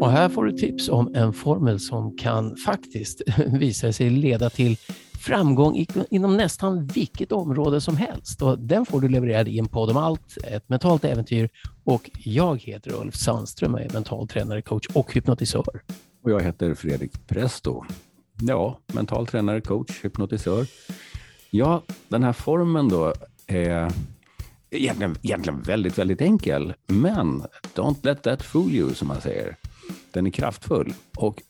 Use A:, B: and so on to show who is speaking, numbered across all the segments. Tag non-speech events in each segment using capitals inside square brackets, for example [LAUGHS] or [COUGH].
A: Och här får du tips om en formel som kan faktiskt [LAUGHS] visa sig leda till framgång inom nästan vilket område som helst. Och den får du levererad i en podd om allt, ett mentalt äventyr. Och jag heter Ulf Sandström och är mental tränare, coach och hypnotisör.
B: Och jag heter Fredrik Presto. Ja, mental tränare, coach, hypnotisör. Ja, den här formen då är egentligen, egentligen väldigt, väldigt enkel. Men don't let that fool you, som man säger. Den är kraftfull. Och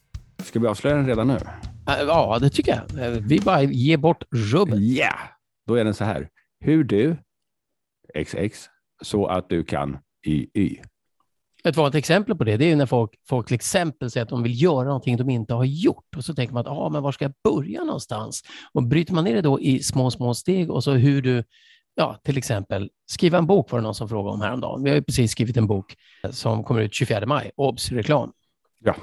B: ska vi avslöja den redan nu?
A: Ja, det tycker jag. Vi bara ger bort rubbet.
B: Ja, yeah. då är den så här. Hur du, XX, så att du kan YY.
A: Ett vanligt exempel på det, det är när folk, folk till exempel säger att de vill göra någonting de inte har gjort och så tänker man att ah, men var ska jag börja någonstans? Och bryter man ner det då i små, små steg och så hur du, ja, till exempel skriva en bok var det någon som frågade om häromdagen. Vi har ju precis skrivit en bok som kommer ut 24 maj, OBS reklam.
B: Ja,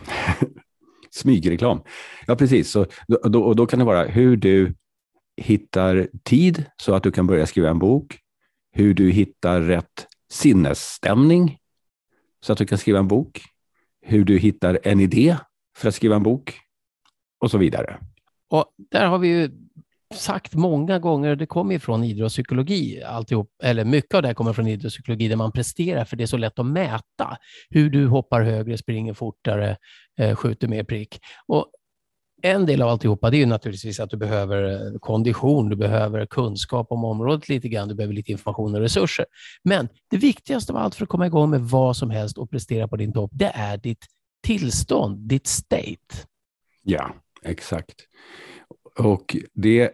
B: [LAUGHS] smygreklam. Ja, precis. Så, då, och då kan det vara hur du hittar tid så att du kan börja skriva en bok, hur du hittar rätt sinnesstämning så att du kan skriva en bok, hur du hittar en idé för att skriva en bok och så vidare.
A: Och där har vi ju sagt många gånger, det kommer ju från idrottspsykologi, alltihop, eller mycket av det här kommer från idrottspsykologi, där man presterar, för det är så lätt att mäta hur du hoppar högre, springer fortare, eh, skjuter mer prick. Och en del av alltihopa det är ju naturligtvis att du behöver eh, kondition, du behöver kunskap om området lite grann, du behöver lite information och resurser. Men det viktigaste av allt för att komma igång med vad som helst och prestera på din topp, det är ditt tillstånd, ditt state.
B: Ja, exakt. Och det,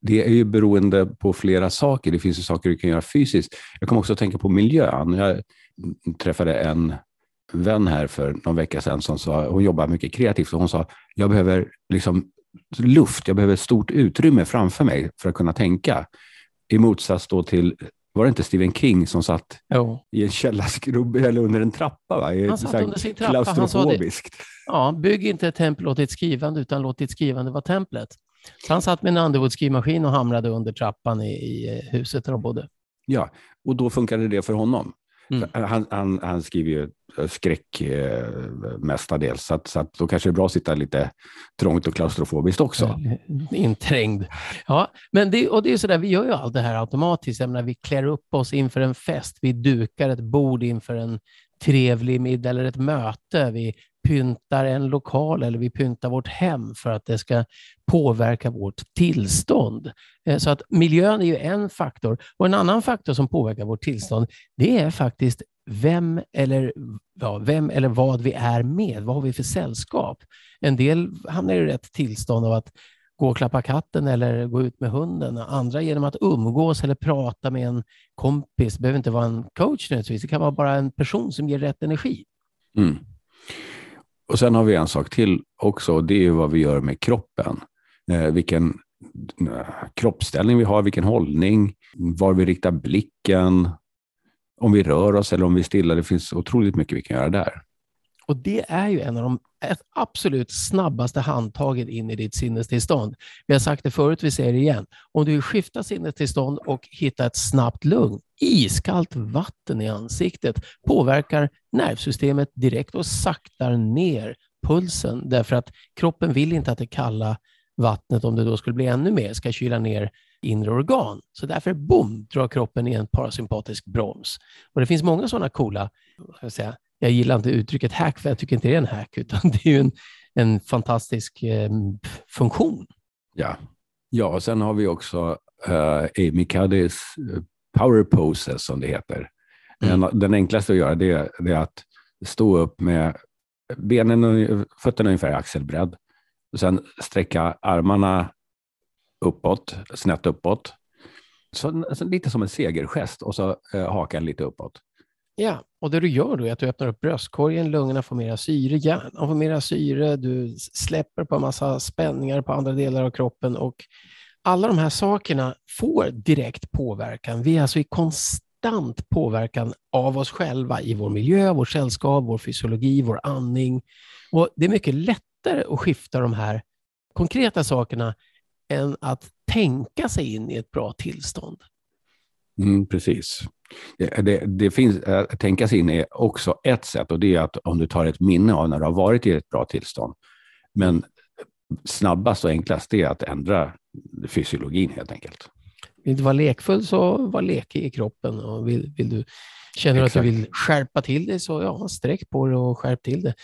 B: det är ju beroende på flera saker. Det finns ju saker du kan göra fysiskt. Jag kommer också att tänka på miljön. Jag träffade en vän här för någon vecka sedan som sa, hon jobbar mycket kreativt, och hon sa, jag behöver liksom luft, jag behöver stort utrymme framför mig för att kunna tänka. I motsats då till, var det inte Stephen King som satt jo. i en källarskrubb eller under en trappa? Va? I,
A: han satt under sin trappa. Han sa det, ja, bygg inte ett tempel åt ditt skrivande, utan låt ditt skrivande vara templet. Så han satt med en Underwood-skrivmaskin och hamrade under trappan i, i huset där de bodde.
B: Ja, och då funkade det för honom. Mm. Han, han, han, skriver ju skräck eh, mestadels, så, att, så att då kanske det är bra att sitta lite trångt och klaustrofobiskt också.
A: Inträngd. Ja, men det, och det är så där, vi gör ju allt det här automatiskt. Jag menar, vi klär upp oss inför en fest, vi dukar ett bord inför en trevlig middag eller ett möte. Vi pyntar en lokal eller vi pyntar vårt hem för att det ska påverka vårt tillstånd. Eh, så att miljön är ju en faktor och en annan faktor som påverkar vårt tillstånd, det är faktiskt vem eller, ja, vem eller vad vi är med. Vad har vi för sällskap? En del hamnar i rätt tillstånd av att gå och klappa katten eller gå ut med hunden. Andra genom att umgås eller prata med en kompis. Det behöver inte vara en coach nödvändigtvis. Det kan vara bara en person som ger rätt energi.
B: Mm. Och sen har vi en sak till också, och det är vad vi gör med kroppen. Eh, vilken eh, kroppsställning vi har, vilken hållning, var vi riktar blicken, om vi rör oss eller om vi är stilla. Det finns otroligt mycket vi kan göra där.
A: Och det är ju en av de absolut snabbaste handtagen in i ditt sinnestillstånd. Vi har sagt det förut, vi säger det igen. Om du vill skifta sinnestillstånd och hitta ett snabbt lugn, iskallt vatten i ansiktet påverkar nervsystemet direkt och saktar ner pulsen därför att kroppen vill inte att det kalla vattnet, om det då skulle bli ännu mer, ska kyla ner inre organ. Så därför, boom, drar kroppen i en parasympatisk broms. Och det finns många sådana coola, jag, säga, jag gillar inte uttrycket hack, för jag tycker inte det är en hack, utan [LAUGHS] det är ju en, en fantastisk eh, funktion.
B: Ja. ja, och sen har vi också uh, Amy Cuddys eh, power poses, som det heter. Mm. Den, den enklaste att göra det, det är att stå upp med benen, fötterna ungefär i axelbredd. Och sen sträcka armarna uppåt, snett uppåt. Så, så lite som en segergest och så eh, hakan lite uppåt.
A: Ja, och det du gör då är att du öppnar upp bröstkorgen, lungorna får mera syre, hjärnan får mera syre, du släpper på en massa spänningar på andra delar av kroppen och alla de här sakerna får direkt påverkan. Vi är alltså i konstant påverkan av oss själva i vår miljö, vårt sällskap, vår fysiologi, vår andning. Och det är mycket lättare att skifta de här konkreta sakerna än att tänka sig in i ett bra tillstånd.
B: Mm, precis. Det, det, det finns, att tänka sig in är också ett sätt och det är att om du tar ett minne av när du har varit i ett bra tillstånd. Men snabbast och enklast är att ändra fysiologin helt enkelt.
A: Vill du vara lekfull så var lekig i kroppen. Och vill, vill du, känner du att du vill skärpa till dig så ja, sträck på det och skärp till det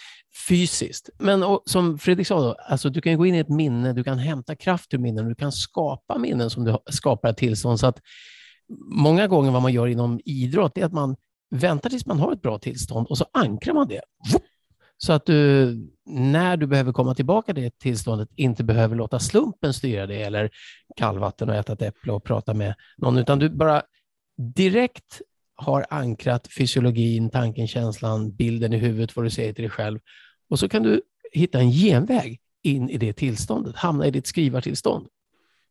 A: fysiskt. Men och, som Fredrik sa, då, alltså, du kan gå in i ett minne, du kan hämta kraft ur minnen, du kan skapa minnen som du skapar ett tillstånd. Så att många gånger vad man gör inom idrott är att man väntar tills man har ett bra tillstånd och så ankrar man det. Så att du, när du behöver komma tillbaka till det tillståndet, inte behöver låta slumpen styra dig eller kallvatten och äta ett äpple och prata med någon, utan du bara direkt har ankrat fysiologin, tanken, känslan, bilden i huvudet, vad du säger till dig själv. Och så kan du hitta en genväg in i det tillståndet, hamna i ditt skrivartillstånd.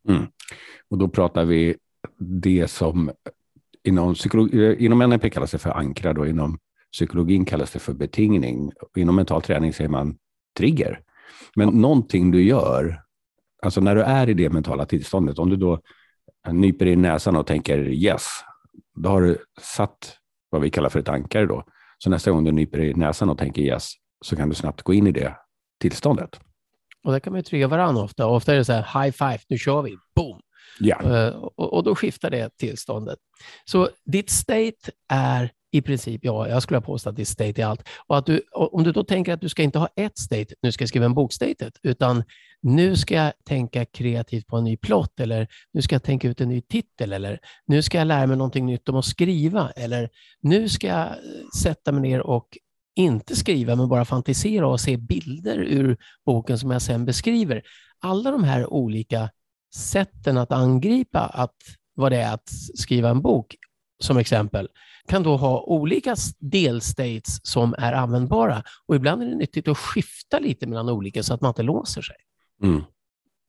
B: Mm. Och då pratar vi det som inom, inom NLP kallas det för ankrad och inom psykologin kallas det för betingning. Inom mental träning säger man trigger. Men ja. någonting du gör, alltså när du är i det mentala tillståndet, om du då nyper i näsan och tänker yes, då har du satt vad vi kallar för ett ankare då. Så nästa gång du nyper i näsan och tänker yes, så kan du snabbt gå in i det tillståndet.
A: Och där kan man ju trigga varandra ofta. Ofta är det så här, high five, nu kör vi, boom! Ja. Eh, och, och, då skiftar det tillståndet. Så ditt state är i princip, ja, jag skulle ha påstått att ditt state är allt. Och att du, om du då tänker att du ska inte ha ett state, nu ska jag skriva en bokstatet, utan nu ska jag tänka kreativt på en ny plott eller nu ska jag tänka ut en ny titel eller nu ska jag lära mig någonting nytt om att skriva eller nu ska jag eh, sätta mig ner och inte skriva men bara fantisera och se bilder ur boken som jag sen beskriver. Alla de här olika sätten att angripa att, vad det är att skriva en bok, som exempel, kan då ha olika delstates som är användbara. Och ibland är det nyttigt att skifta lite mellan olika så att man inte låser sig. Mm.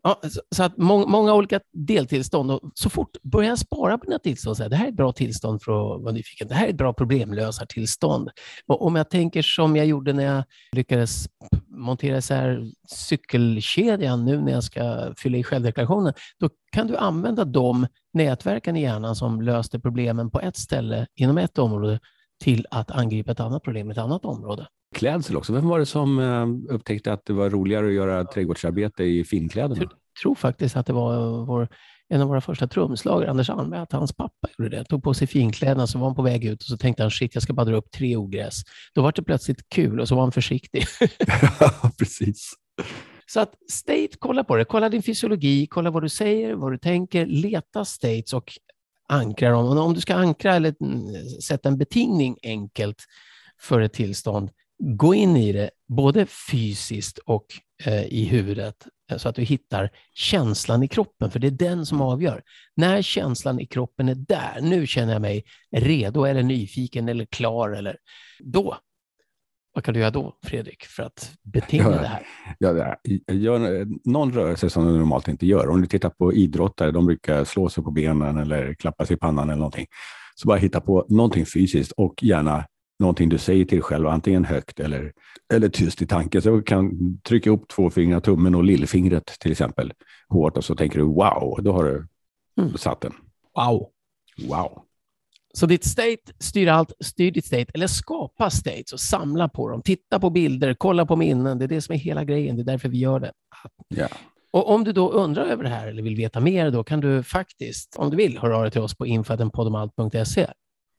A: Ja, så att må många olika deltillstånd. Och så fort börjar jag spara på dina tillstånd, säga, det här är ett bra tillstånd för att vara nyfiken. Det här är ett bra problemlösartillstånd. Och om jag tänker som jag gjorde när jag lyckades montera isär cykelkedjan nu när jag ska fylla i självdeklarationen, då kan du använda de nätverken i hjärnan som löste problemen på ett ställe inom ett område till att angripa ett annat problem i ett annat område
B: klädsel också. Vem var det som eh, upptäckte att det var roligare att göra trädgårdsarbete i finkläderna?
A: Jag tror faktiskt att det var vår, en av våra första trumslagare, Anders Almberg, att hans pappa gjorde det. Tog på sig finkläderna, så var han på väg ut och så tänkte han shit, jag ska bara dra upp tre ogräs. Då var det plötsligt kul och så var han försiktig. [LAUGHS]
B: precis.
A: Så att state, kolla på det. Kolla din fysiologi, kolla vad du säger, vad du tänker, leta states och ankra dem. Om du ska ankra eller sätta en betingning enkelt för ett tillstånd, gå in i det, både fysiskt och eh, i huvudet, eh, så att du hittar känslan i kroppen, för det är den som avgör. När känslan i kroppen är där, nu känner jag mig redo eller nyfiken eller klar, eller då, vad kan du göra då, Fredrik, för att betinga ja, det här?
B: Ja, gör någon rörelse som du normalt inte gör. Om du tittar på idrottare, de brukar slå sig på benen eller klappa sig i pannan eller någonting. Så bara hitta på någonting fysiskt och gärna någonting du säger till dig själv, antingen högt eller, eller tyst i tanken. Så du kan trycka upp två fingrar, tummen och lillfingret till exempel, hårt och så tänker du wow, då har du mm. satt den.
A: Wow.
B: Wow.
A: Så ditt state styr allt, styr ditt state, eller skapa states och samla på dem. Titta på bilder, kolla på minnen. Det är det som är hela grejen. Det är därför vi gör det.
B: Ja.
A: Och om du då undrar över det här eller vill veta mer, då kan du faktiskt, om du vill, höra av dig till oss på infoatenpodomalt.se.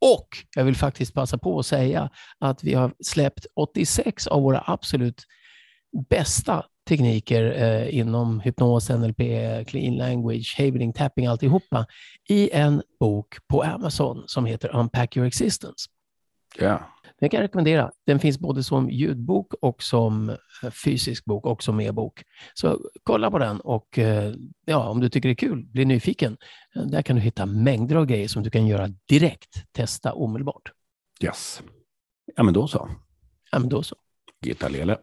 A: Och jag vill faktiskt passa på att säga att vi har släppt 86 av våra absolut bästa tekniker eh, inom hypnos, NLP, clean language, havering, tapping, alltihopa i en bok på Amazon som heter Unpack your existence.
B: Ja.
A: Den kan jag rekommendera. Den finns både som ljudbok och som eh, fysisk bok och som e-bok. Så kolla på den och eh, ja, om du tycker det är kul, bli nyfiken. Eh, där kan du hitta mängder av grejer som du kan göra direkt, testa omedelbart.
B: Yes. Ja, men då så.
A: Ja, men då så.
B: Gitta Lele.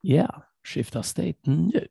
A: Ja, yeah. skifta state nu.